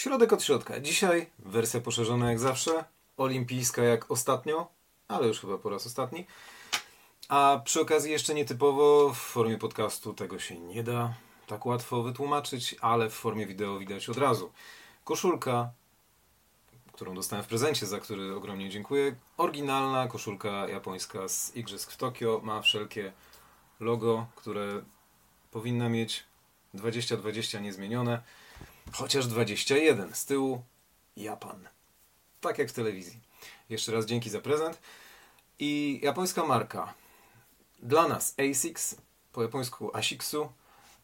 Środek od środka. Dzisiaj wersja poszerzona jak zawsze, olimpijska jak ostatnio, ale już chyba po raz ostatni. A przy okazji jeszcze nietypowo w formie podcastu tego się nie da tak łatwo wytłumaczyć, ale w formie wideo widać od razu. Koszulka, którą dostałem w prezencie, za który ogromnie dziękuję. Oryginalna koszulka japońska z Igrzysk w Tokio. Ma wszelkie logo, które powinna mieć 2020 niezmienione. Chociaż 21 z tyłu Japan. Tak jak w telewizji. Jeszcze raz dzięki za prezent. I japońska marka. Dla nas ASICS, po japońsku ASICSu,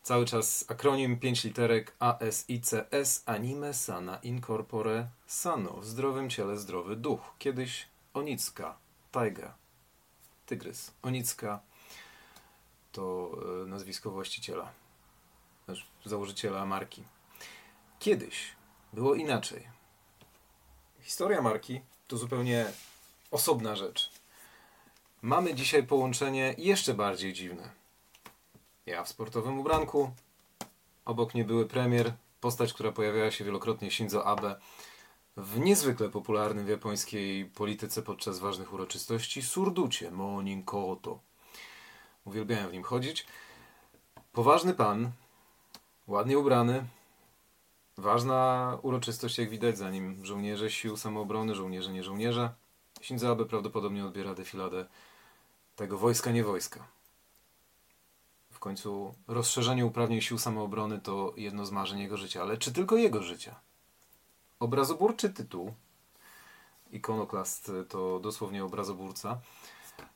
cały czas akronim 5 literek ASICS Anime Sana Incorpore Sano. W zdrowym ciele zdrowy duch. Kiedyś Onicka, Taiga, Tygrys. Onicka to e, nazwisko właściciela, znaczy założyciela marki. Kiedyś było inaczej. Historia marki to zupełnie osobna rzecz. Mamy dzisiaj połączenie jeszcze bardziej dziwne. Ja w sportowym ubranku, obok mnie były premier, postać, która pojawiała się wielokrotnie Shinzo Abe w niezwykle popularnym w japońskiej polityce podczas ważnych uroczystości surducie Monin Koto. Uwielbiałem w nim chodzić. Poważny pan, ładnie ubrany, Ważna uroczystość, jak widać, zanim żołnierze sił samoobrony, żołnierze nie żołnierze. Shinzo Abe prawdopodobnie odbiera defiladę tego wojska nie wojska. W końcu rozszerzenie uprawnień sił samoobrony to jedno z marzeń jego życia, ale czy tylko jego życia? Obrazoburczy tytuł, ikonoklast to dosłownie obrazoburca,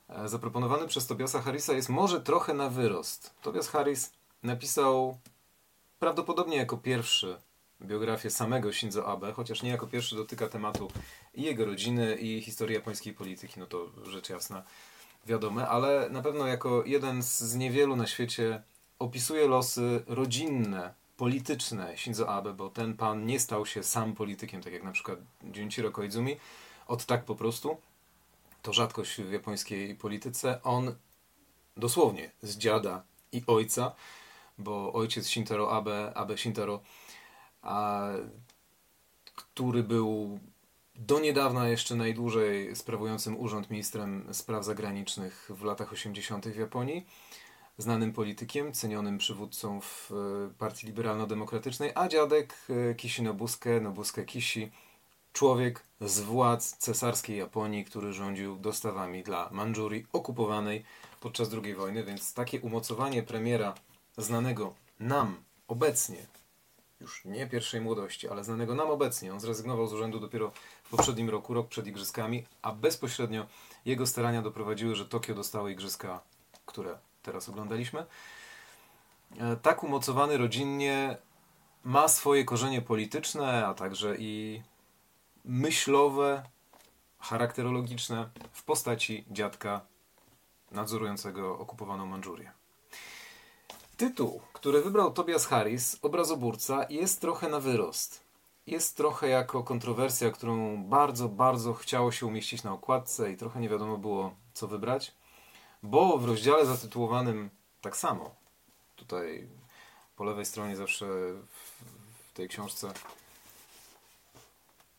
e, zaproponowany przez Tobiasa Harrisa jest może trochę na wyrost. Tobias Harris napisał prawdopodobnie jako pierwszy biografię samego Shinzo Abe, chociaż nie jako pierwszy dotyka tematu i jego rodziny, i historii japońskiej polityki, no to rzecz jasna wiadome, ale na pewno jako jeden z niewielu na świecie opisuje losy rodzinne, polityczne Shinzo Abe, bo ten pan nie stał się sam politykiem, tak jak na przykład Junichiro Koizumi, od tak po prostu. To rzadkość w japońskiej polityce. On dosłownie z dziada i ojca, bo ojciec Shintaro Abe, Abe Shintaro a, który był do niedawna jeszcze najdłużej sprawującym urząd ministrem spraw zagranicznych w latach 80. w Japonii, znanym politykiem, cenionym przywódcą w e, partii liberalno-demokratycznej, a dziadek e, Kishi Nobusuke, Nobusuke Kishi, człowiek z władz cesarskiej Japonii, który rządził dostawami dla Mandżurii okupowanej podczas II wojny, więc takie umocowanie premiera znanego nam obecnie już nie pierwszej młodości, ale znanego nam obecnie. On zrezygnował z urzędu dopiero w poprzednim roku, rok przed igrzyskami, a bezpośrednio jego starania doprowadziły, że Tokio dostało igrzyska, które teraz oglądaliśmy. E, tak umocowany rodzinnie ma swoje korzenie polityczne, a także i myślowe, charakterologiczne w postaci dziadka nadzorującego okupowaną Mandżurię. Tytuł, który wybrał Tobias Harris, obrazoburca, jest trochę na wyrost. Jest trochę jako kontrowersja, którą bardzo, bardzo chciało się umieścić na okładce i trochę nie wiadomo było, co wybrać, bo w rozdziale zatytułowanym tak samo, tutaj po lewej stronie zawsze w tej książce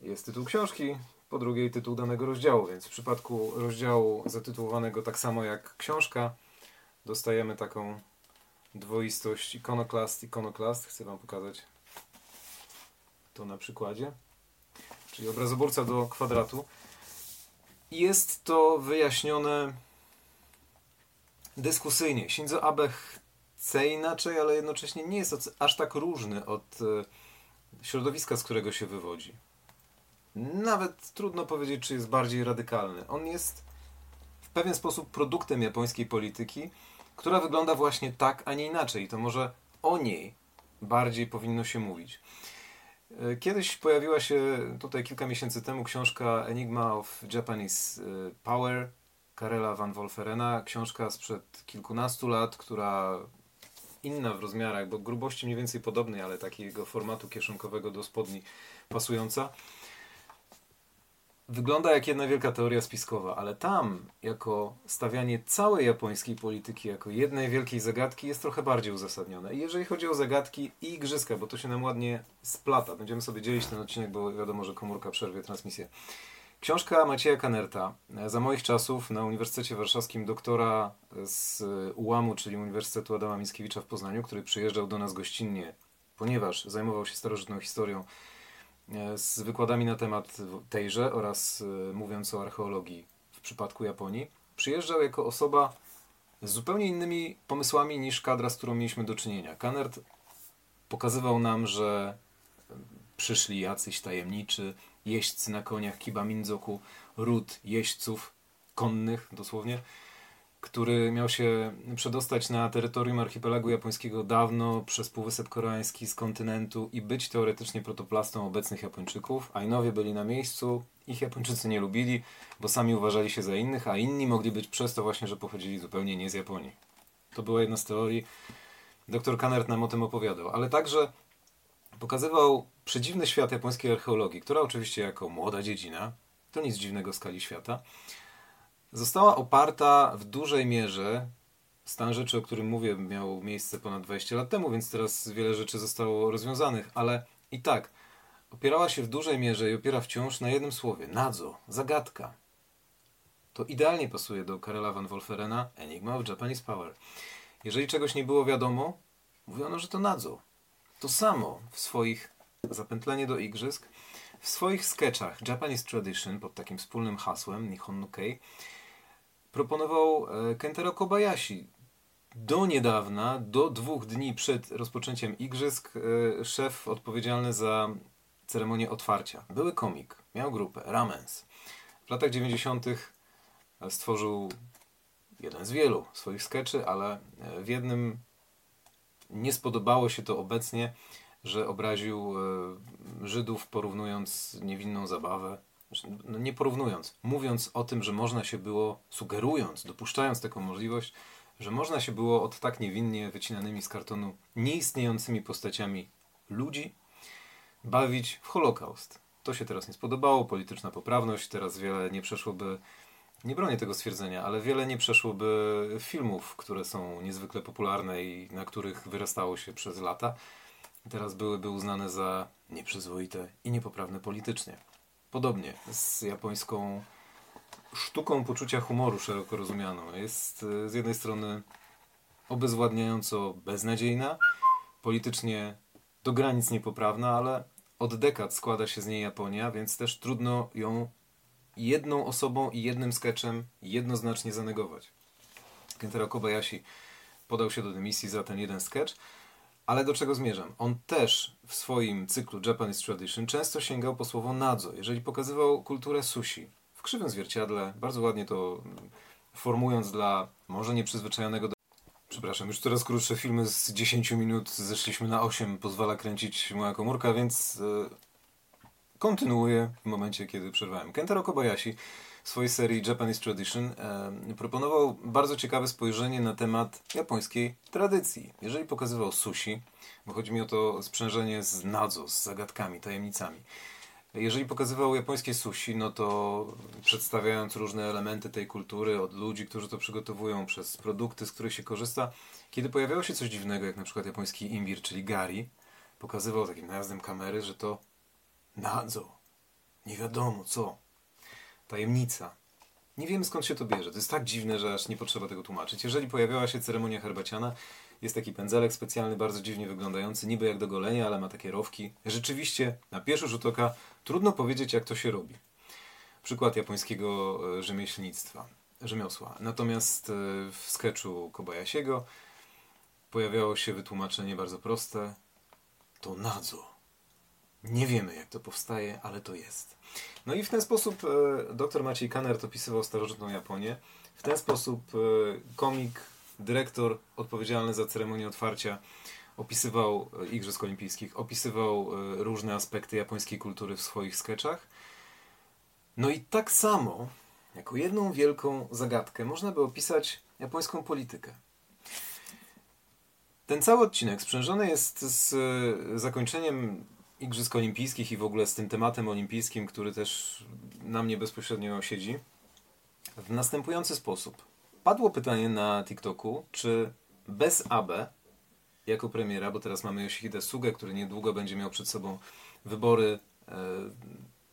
jest tytuł książki, po drugiej tytuł danego rozdziału, więc w przypadku rozdziału zatytułowanego tak samo jak książka dostajemy taką dwoistość ikonoklast, ikonoklast. Chcę Wam pokazać to na przykładzie. Czyli obrazoburca do kwadratu. Jest to wyjaśnione dyskusyjnie. Shinzo Abe chce inaczej, ale jednocześnie nie jest aż tak różny od e, środowiska, z którego się wywodzi. Nawet trudno powiedzieć, czy jest bardziej radykalny. On jest w pewien sposób produktem japońskiej polityki, która wygląda właśnie tak, a nie inaczej. To może o niej bardziej powinno się mówić. E, kiedyś pojawiła się tutaj kilka miesięcy temu książka Enigma of Japanese e, Power Karela van Wolferena. Książka sprzed kilkunastu lat, która inna w rozmiarach, bo grubości mniej więcej podobnej, ale takiego formatu kieszonkowego do spodni pasująca. Wygląda jak jedna wielka teoria spiskowa, ale tam, jako stawianie całej japońskiej polityki jako jednej wielkiej zagadki, jest trochę bardziej uzasadnione. I jeżeli chodzi o zagadki i igrzyska, bo to się nam ładnie splata, będziemy sobie dzielić ten odcinek, bo wiadomo, że komórka przerwie transmisję. Książka Macieja Kanerta. Za moich czasów na Uniwersytecie Warszawskim doktora z UAM-u, czyli Uniwersytetu Adama Mickiewicza w Poznaniu, który przyjeżdżał do nas gościnnie, ponieważ zajmował się starożytną historią z wykładami na temat tejże oraz e, mówiąc o archeologii w przypadku Japonii, przyjeżdżał jako osoba z zupełnie innymi pomysłami niż kadra, z którą mieliśmy do czynienia. Kanert pokazywał nam, że przyszli jacyś tajemniczy jeźdźcy na koniach Kiba Minzoku, ród jeźdźców konnych dosłownie, który miał się przedostać na terytorium archipelagu japońskiego dawno przez Półwysep Koreański z kontynentu i być teoretycznie protoplastą obecnych Japończyków. Ainowie byli na miejscu, ich Japończycy nie lubili, bo sami uważali się za innych, a inni mogli być przez to właśnie, że pochodzili zupełnie nie z Japonii. To była jedna z teorii. Dr Kanert nam o tym opowiadał, ale także pokazywał przedziwny świat japońskiej archeologii, która oczywiście jako młoda dziedzina, to nic dziwnego w skali świata, została oparta w dużej mierze stan rzeczy, o którym mówię, miał miejsce ponad 20 lat temu, więc teraz wiele rzeczy zostało rozwiązanych, ale i tak opierała się w dużej mierze i opiera wciąż na jednym słowie nadzo, zagadka. To idealnie pasuje do Karela van Wolferena Enigma of Japanese Power. Jeżeli czegoś nie było wiadomo, mówiono, że to nadzo. To samo w swoich zapętlenie do igrzysk, w swoich sketchach Japanese Tradition pod takim wspólnym hasłem Nihon no Kei proponował e, Kentaro Kobayashi. Do niedawna, do dwóch dni przed rozpoczęciem igrzysk, e, szef odpowiedzialny za ceremonię otwarcia. Były komik, miał grupę, Ramens. W latach 90. stworzył jeden z wielu swoich skeczy, ale e, w jednym nie spodobało się to obecnie, że obraził Żydów porównując niewinną zabawę no nie porównując, mówiąc o tym, że można się było, sugerując, dopuszczając taką możliwość, że można się było od tak niewinnie wycinanymi z kartonu nieistniejącymi postaciami ludzi bawić w Holokaust. To się teraz nie spodobało, polityczna poprawność, teraz wiele nie przeszłoby, nie bronię tego stwierdzenia, ale wiele nie przeszłoby filmów, które są niezwykle popularne i na których wyrastało się przez lata. Teraz byłyby uznane za nieprzyzwoite i niepoprawne politycznie. Podobnie z japońską sztuką poczucia humoru szeroko rozumianą. Jest e, z jednej strony obezwładniająco beznadziejna, politycznie do granic niepoprawna, ale od dekad składa się z niej Japonia, więc też trudno ją jedną osobą i jednym sketchem jednoznacznie zanegować. Kentaro Kobayashi podał się do dymisji za ten jeden sketch, ale do czego zmierzam? On też w swoim cyklu Japanese Tradition często sięgał po słowo nadzo, jeżeli pokazywał kulturę sushi. W krzywym zwierciadle, bardzo ładnie to formując dla może nieprzyzwyczajonego do... Przepraszam, już coraz krótsze filmy z 10 minut zeszliśmy na 8, pozwala kręcić moja komórka, więc yy, kontynuuję w momencie, kiedy przerwałem. Kentaro Kobayashi swojej serii Japanese Tradition proponował bardzo ciekawe spojrzenie na temat japońskiej tradycji. Jeżeli pokazywał sushi, bo chodzi mi o to sprzężenie z nadzo, z zagadkami, tajemnicami. Jeżeli pokazywał japońskie sushi, no to przedstawiając różne elementy tej kultury od ludzi, którzy to przygotowują, przez produkty, z których się korzysta, kiedy pojawiało się coś dziwnego, jak na przykład japoński imbir, czyli gari, pokazywał takim najazdem kamery, że to nadzo, nie wiadomo co, tajemnica. Nie wiemy skąd się to bierze. To jest tak dziwne, że aż nie potrzeba tego tłumaczyć. Jeżeli pojawiała się ceremonia herbaciana, jest taki pędzelek specjalny, bardzo dziwnie wyglądający, niby jak do golenia, ale ma takie rowki. Rzeczywiście, na pierwszy rzut oka, trudno powiedzieć, jak to się robi. Przykład japońskiego e, rzemieślnictwa, rzemiosła. Natomiast e, w sketchu Kobayasiego pojawiało się wytłumaczenie bardzo proste. To nadzo. Nie wiemy, jak to powstaje, ale to jest. No i w ten sposób e, dr Maciej Kanert opisywał starożytną Japonię. W ten sposób e, komik, dyrektor odpowiedzialny za ceremonię otwarcia opisywał e, Igrzysk Olimpijskich, opisywał różne aspekty japońskiej kultury w swoich sketchach. No i tak samo, jako jedną wielką zagadkę, można by opisać japońską politykę. Ten cały odcinek sprzężony jest z zakończeniem Igrzysk Olimpijskich i w ogóle z tym tematem olimpijskim, który też na mnie bezpośrednio siedzi, w następujący sposób. Padło pytanie na TikToku, czy bez Abe jako premiera, bo teraz mamy Yoshihide Sugę, który niedługo będzie miał przed sobą wybory e,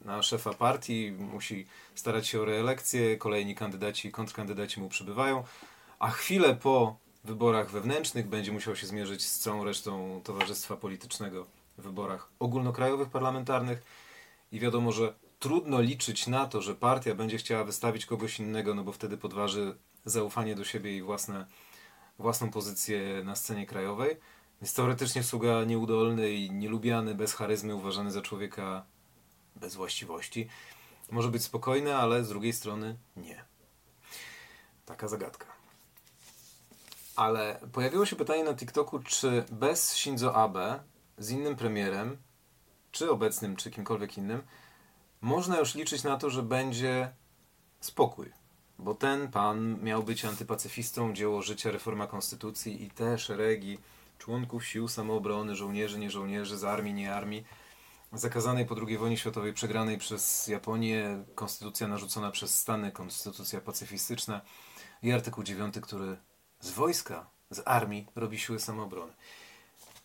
na szefa partii, musi starać się o reelekcję, kolejni kandydaci i kontrkandydaci mu przybywają, a chwilę po wyborach wewnętrznych będzie musiał się zmierzyć z całą resztą towarzystwa politycznego wyborach ogólnokrajowych, parlamentarnych i wiadomo, że trudno liczyć na to, że partia będzie chciała wystawić kogoś innego, no bo wtedy podważy zaufanie do siebie i własne, własną pozycję na scenie krajowej. Jest teoretycznie sługa nieudolny i nielubiany, bez charyzmy, uważany za człowieka bez właściwości. Może być spokojny, ale z drugiej strony nie. Taka zagadka. Ale pojawiło się pytanie na TikToku, czy bez Shinzo Abe, z innym premierem, czy obecnym, czy kimkolwiek innym, można już liczyć na to, że będzie spokój. Bo ten pan miał być antypacyfistą, dzieło życia, reforma konstytucji i te szeregi członków sił samoobrony, żołnierzy, nie żołnierzy, z armii, nie armii, zakazanej po II wojnie światowej, przegranej przez Japonię, konstytucja narzucona przez Stany, konstytucja pacyfistyczna i artykuł 9, który z wojska, z armii robi siły samoobrony.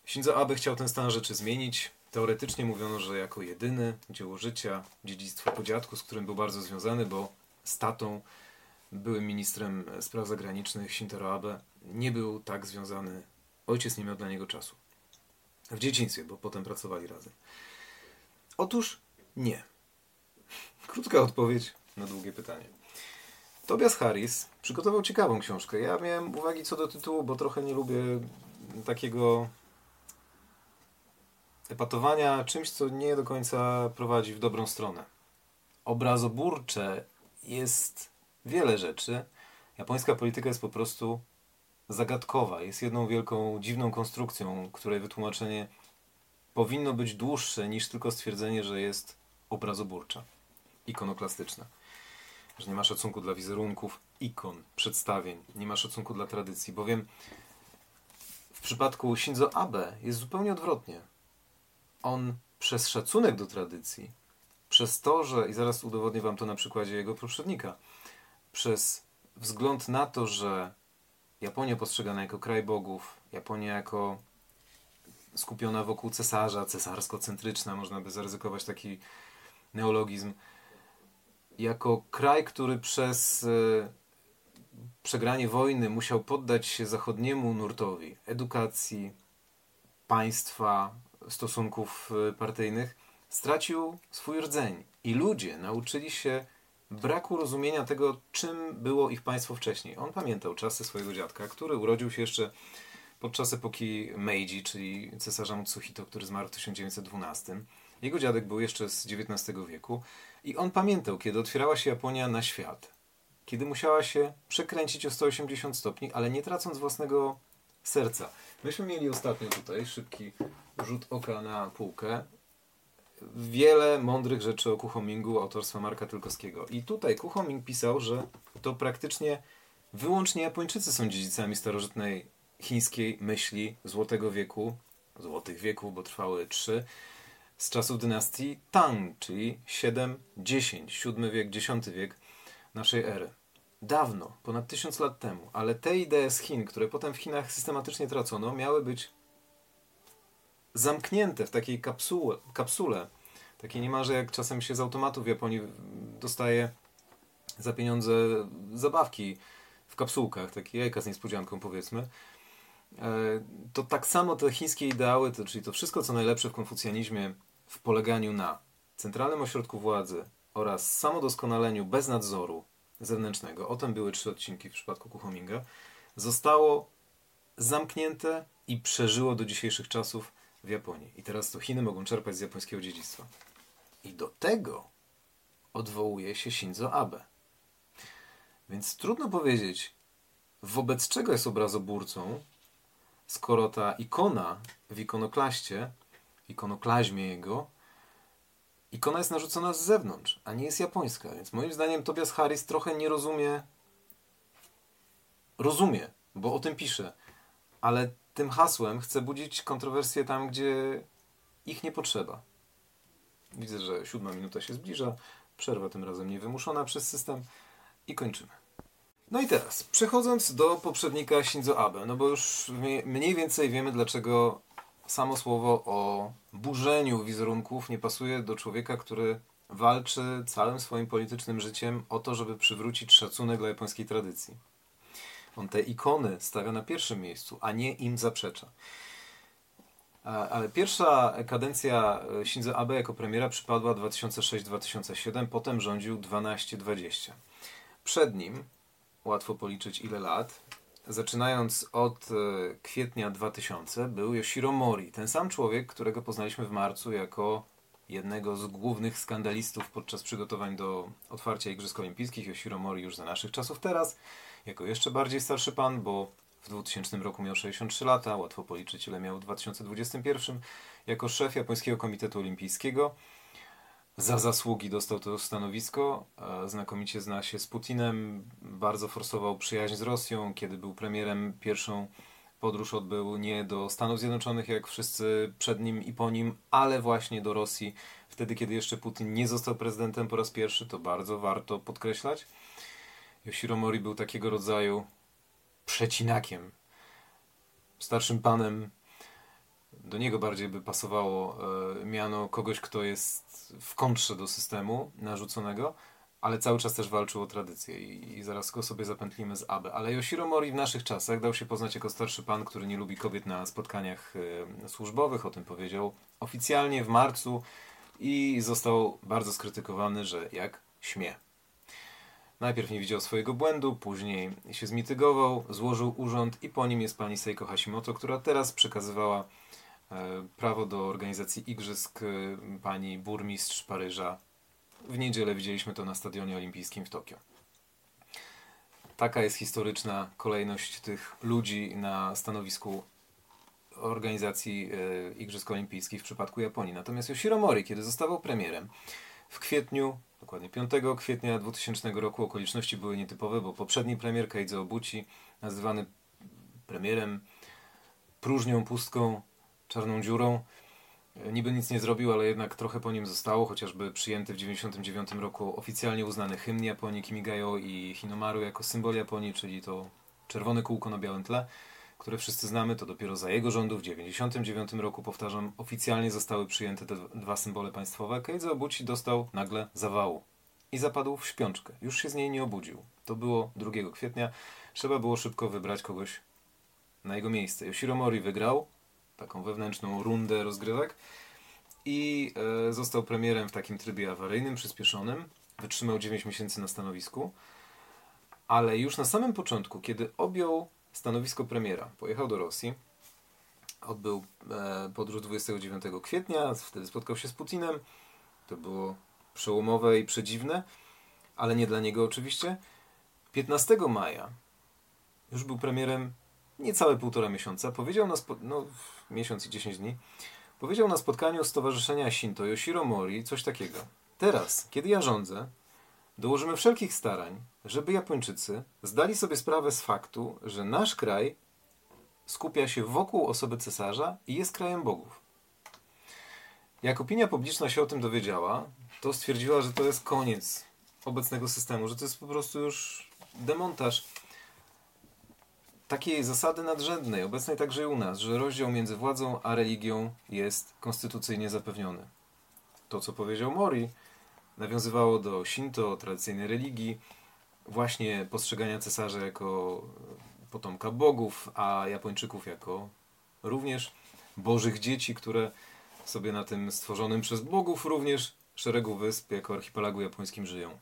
Shinzo Abe chciał ten stan rzeczy zmienić. Teoretycznie mówiono, że jako jedyny dzieło życia, dziedzictwo po dziadku, z którym był bardzo związany, bo z tatą, byłym ministrem spraw zagranicznych Shintaro Abe, nie był tak związany. Ojciec nie miał dla niego czasu. W dzieciństwie, bo potem pracowali razem. Otóż nie. Krótka odpowiedź na długie pytanie. Tobias Harris przygotował ciekawą książkę. Ja miałem uwagi co do tytułu, bo trochę nie lubię takiego epatowania czymś, co nie do końca prowadzi w dobrą stronę. Obrazoburcze jest wiele rzeczy. Japońska polityka jest po prostu zagadkowa. Jest jedną wielką, dziwną konstrukcją, której wytłumaczenie powinno być dłuższe niż tylko stwierdzenie, że jest obrazoburcza, ikonoklastyczna. Że nie ma szacunku dla wizerunków, ikon, przedstawień, nie ma szacunku dla tradycji, bowiem w przypadku Shinzo Abe jest zupełnie odwrotnie. On przez szacunek do tradycji, przez to, że, i zaraz udowodnię Wam to na przykładzie jego poprzednika, przez wzgląd na to, że Japonia postrzegana jako kraj bogów, Japonia jako skupiona wokół cesarza, cesarsko-centryczna, można by zaryzykować taki neologizm, jako kraj, który przez e, przegranie wojny musiał poddać się zachodniemu nurtowi edukacji, państwa, stosunków e, partyjnych, stracił swój rdzeń. I ludzie nauczyli się braku rozumienia tego, czym było ich państwo wcześniej. On pamiętał czasy swojego dziadka, który urodził się jeszcze podczas epoki Meiji, czyli cesarza Mutsuhito, który zmarł w 1912. Jego dziadek był jeszcze z XIX wieku i on pamiętał, kiedy otwierała się Japonia na świat. Kiedy musiała się przekręcić o 180 stopni, ale nie tracąc własnego serca. Myśmy mieli ostatnio tutaj szybki rzut oka na półkę. Wiele mądrych rzeczy o Kuchomingu autorstwa Marka Tylkowskiego. I tutaj Kuchoming pisał, że to praktycznie wyłącznie Japończycy są dziedzicami starożytnej chińskiej myśli Złotego Wieku, Złotych Wieków, bo trwały trzy, z czasów dynastii Tang, czyli 7, 10, VII wiek, X wiek naszej ery. Dawno, ponad tysiąc lat temu, ale te idee z Chin, które potem w Chinach systematycznie tracono, miały być zamknięte w takiej kapsułę, kapsule, takiej niemalże jak czasem się z automatu w Japonii dostaje za pieniądze zabawki w kapsułkach, takie jajka z niespodzianką powiedzmy. E, to tak samo te chińskie ideały, to, czyli to wszystko, co najlepsze w konfucjanizmie, w poleganiu na centralnym ośrodku władzy oraz samodoskonaleniu bez nadzoru zewnętrznego, o tym były trzy odcinki w przypadku Kuchominga, zostało zamknięte i przeżyło do dzisiejszych czasów w Japonii. I teraz to Chiny mogą czerpać z japońskiego dziedzictwa. I do tego odwołuje się Shinzo Abe. Więc trudno powiedzieć, wobec czego jest obrazoburcą, skoro ta ikona w ikonoklaście, ikonoklaźmie jego, ikona jest narzucona z zewnątrz, a nie jest japońska. Więc moim zdaniem Tobias Harris trochę nie rozumie, rozumie, bo o tym pisze, ale tym hasłem chce budzić kontrowersje tam, gdzie ich nie potrzeba. Widzę, że siódma minuta się zbliża. Przerwa tym razem niewymuszona przez system i kończymy. No i teraz, przechodząc do poprzednika Shinzo Abe, no bo już mniej więcej wiemy, dlaczego samo słowo o burzeniu wizerunków nie pasuje do człowieka, który walczy całym swoim politycznym życiem o to, żeby przywrócić szacunek dla japońskiej tradycji. On te ikony stawia na pierwszym miejscu, a nie im zaprzecza. Ale pierwsza kadencja Shinzo Abe jako premiera przypadła 2006-2007, potem rządził 12-20. Przed nim, łatwo policzyć ile lat, zaczynając od e, kwietnia 2000, był Yoshiro Mori, ten sam człowiek, którego poznaliśmy w marcu jako jednego z głównych skandalistów podczas przygotowań do otwarcia Igrzysk Olimpijskich. Yoshiro Mori już za naszych czasów teraz, jako jeszcze bardziej starszy pan, bo w 2000 roku miał 63 lata, łatwo policzyć ile miał w 2021, jako szef Japońskiego Komitetu Olimpijskiego. Za zasługi dostał to stanowisko, znakomicie zna się z Putinem, bardzo forsował przyjaźń z Rosją, kiedy był premierem pierwszą podróż odbył nie do Stanów Zjednoczonych, jak wszyscy przed nim i po nim, ale właśnie do Rosji, wtedy kiedy jeszcze Putin nie został prezydentem po raz pierwszy, to bardzo warto podkreślać. Yoshiro Mori był takiego rodzaju przecinakiem, starszym panem. Do niego bardziej by pasowało e, miano kogoś, kto jest w kontrze do systemu narzuconego, ale cały czas też walczył o tradycję i, i zaraz go sobie zapętlimy z Abe. Ale Yoshiro Mori w naszych czasach dał się poznać jako starszy pan, który nie lubi kobiet na spotkaniach e, służbowych, o tym powiedział oficjalnie w marcu i został bardzo skrytykowany, że jak śmie. Najpierw nie widział swojego błędu, później się zmitygował, złożył urząd i po nim jest pani Seiko Hashimoto, która teraz przekazywała prawo do organizacji igrzysk e, pani burmistrz Paryża. W niedzielę widzieliśmy to na Stadionie Olimpijskim w Tokio. Taka jest historyczna kolejność tych ludzi na stanowisku organizacji e, Igrzysk Olimpijskich w przypadku Japonii. Natomiast Yoshiro Mori, kiedy zostawał premierem, w kwietniu Dokładnie 5 kwietnia 2000 roku okoliczności były nietypowe, bo poprzedni premier Keizo Obuchi, nazywany premierem próżnią, pustką, czarną dziurą, niby nic nie zrobił, ale jednak trochę po nim zostało, chociażby przyjęty w 1999 roku oficjalnie uznany hymn Japonii Kimigayo i Hinomaru jako symbol Japonii, czyli to czerwone kółko na białym tle które wszyscy znamy, to dopiero za jego rządów w 1999 roku, powtarzam, oficjalnie zostały przyjęte te dwa symbole państwowe. Keizo Obuchi dostał nagle zawału i zapadł w śpiączkę. Już się z niej nie obudził. To było 2 kwietnia. Trzeba było szybko wybrać kogoś na jego miejsce. Yoshiro Mori wygrał taką wewnętrzną rundę rozgrywek i e, został premierem w takim trybie awaryjnym, przyspieszonym. Wytrzymał 9 miesięcy na stanowisku, ale już na samym początku, kiedy objął stanowisko premiera. Pojechał do Rosji, odbył e, podróż 29 kwietnia, wtedy spotkał się z Putinem. To było przełomowe i przedziwne, ale nie dla niego oczywiście. 15 maja już był premierem niecałe półtora miesiąca. Powiedział na no, miesiąc i 10 dni. Powiedział na spotkaniu Stowarzyszenia Shinto Yoshiro Mori coś takiego. Teraz, kiedy ja rządzę, Dołożymy wszelkich starań, żeby Japończycy zdali sobie sprawę z faktu, że nasz kraj skupia się wokół osoby cesarza i jest krajem bogów. Jak opinia publiczna się o tym dowiedziała, to stwierdziła, że to jest koniec obecnego systemu, że to jest po prostu już demontaż takiej zasady nadrzędnej, obecnej także i u nas, że rozdział między władzą a religią jest konstytucyjnie zapewniony. To, co powiedział Mori, nawiązywało do Shinto, tradycyjnej religii, właśnie postrzegania cesarza jako potomka bogów, a Japończyków jako również bożych dzieci, które sobie na tym stworzonym przez bogów również szeregu wysp jako archipelagu japońskim żyją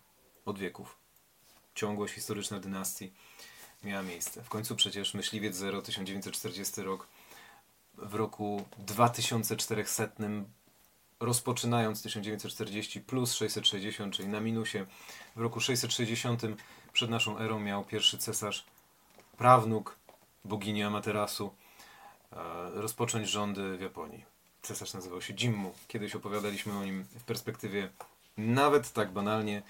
od wieków. Ciągłość historyczna dynastii miała miejsce. W końcu przecież Myśliwiec 0, 1940 rok, w roku 2400 rozpoczynając 1940 plus 660, czyli na minusie. W roku 660 przed naszą erą miał pierwszy cesarz, prawnuk bogini Amaterasu, e, rozpocząć rządy w Japonii. Cesarz nazywał się Jimmu. Kiedyś opowiadaliśmy o nim w perspektywie nawet tak banalnie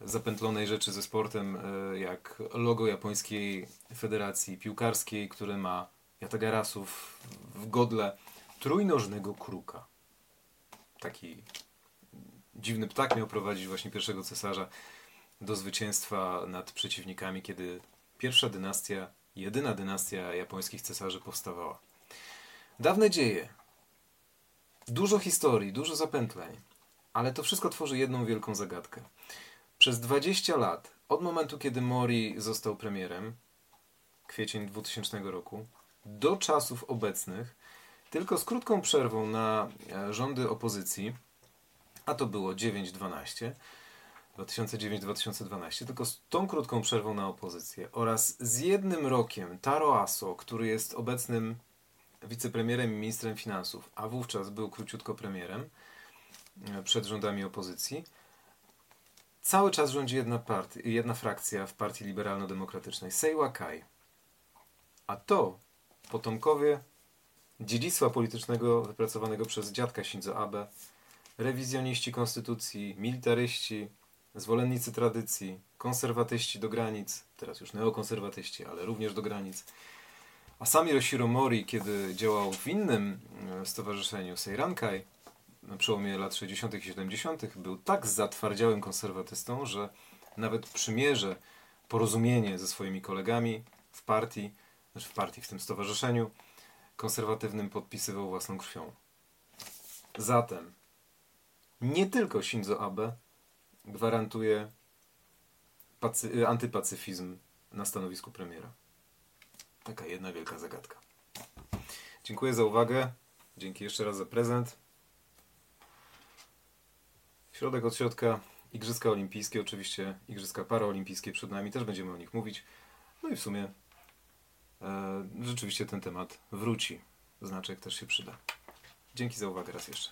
zapętlonej rzeczy ze sportem, e, jak logo japońskiej federacji piłkarskiej, które ma Yatagarasów w godle trójnożnego kruka taki dziwny ptak miał prowadzić właśnie pierwszego cesarza do zwycięstwa nad przeciwnikami, kiedy pierwsza dynastia, jedyna dynastia japońskich cesarzy powstawała. Dawne dzieje, dużo historii, dużo zapętleń, ale to wszystko tworzy jedną wielką zagadkę. Przez 20 lat, od momentu kiedy Mori został premierem, kwiecień 2000 roku, do czasów obecnych, tylko z krótką przerwą na e, rządy opozycji, a to było 9-12, 2009-2012, tylko z tą krótką przerwą na opozycję oraz z jednym rokiem Taro Aso, który jest obecnym wicepremierem i ministrem finansów, a wówczas był króciutko premierem e, przed rządami opozycji, cały czas rządzi jedna, partia, jedna frakcja w partii liberalno-demokratycznej, Seiwa Kai. A to potomkowie dziedzictwa politycznego wypracowanego przez dziadka Shinzo Abe, rewizjoniści konstytucji, militaryści, zwolennicy tradycji, konserwatyści do granic, teraz już neokonserwatyści, ale również do granic. A sam Hiroshiro Mori, kiedy działał w innym e, stowarzyszeniu Seirankai, na przełomie lat 60. i 70., był tak zatwardziałym konserwatystą, że nawet przymierze, porozumienie ze swoimi kolegami w partii, znaczy w partii, w tym stowarzyszeniu konserwatywnym podpisywał własną krwią. Zatem nie tylko Shinzo Abe gwarantuje pacy- antypacyfizm na stanowisku premiera. Taka jedna wielka zagadka. Dziękuję za uwagę. Dzięki jeszcze raz za prezent. Środek od środka. Igrzyska olimpijskie, oczywiście Igrzyska paraolimpijskie przed nami, też będziemy o nich mówić. No i w sumie e, rzeczywiście ten temat wróci. Znaczek też się przyda. Dzięki za uwagę raz jeszcze.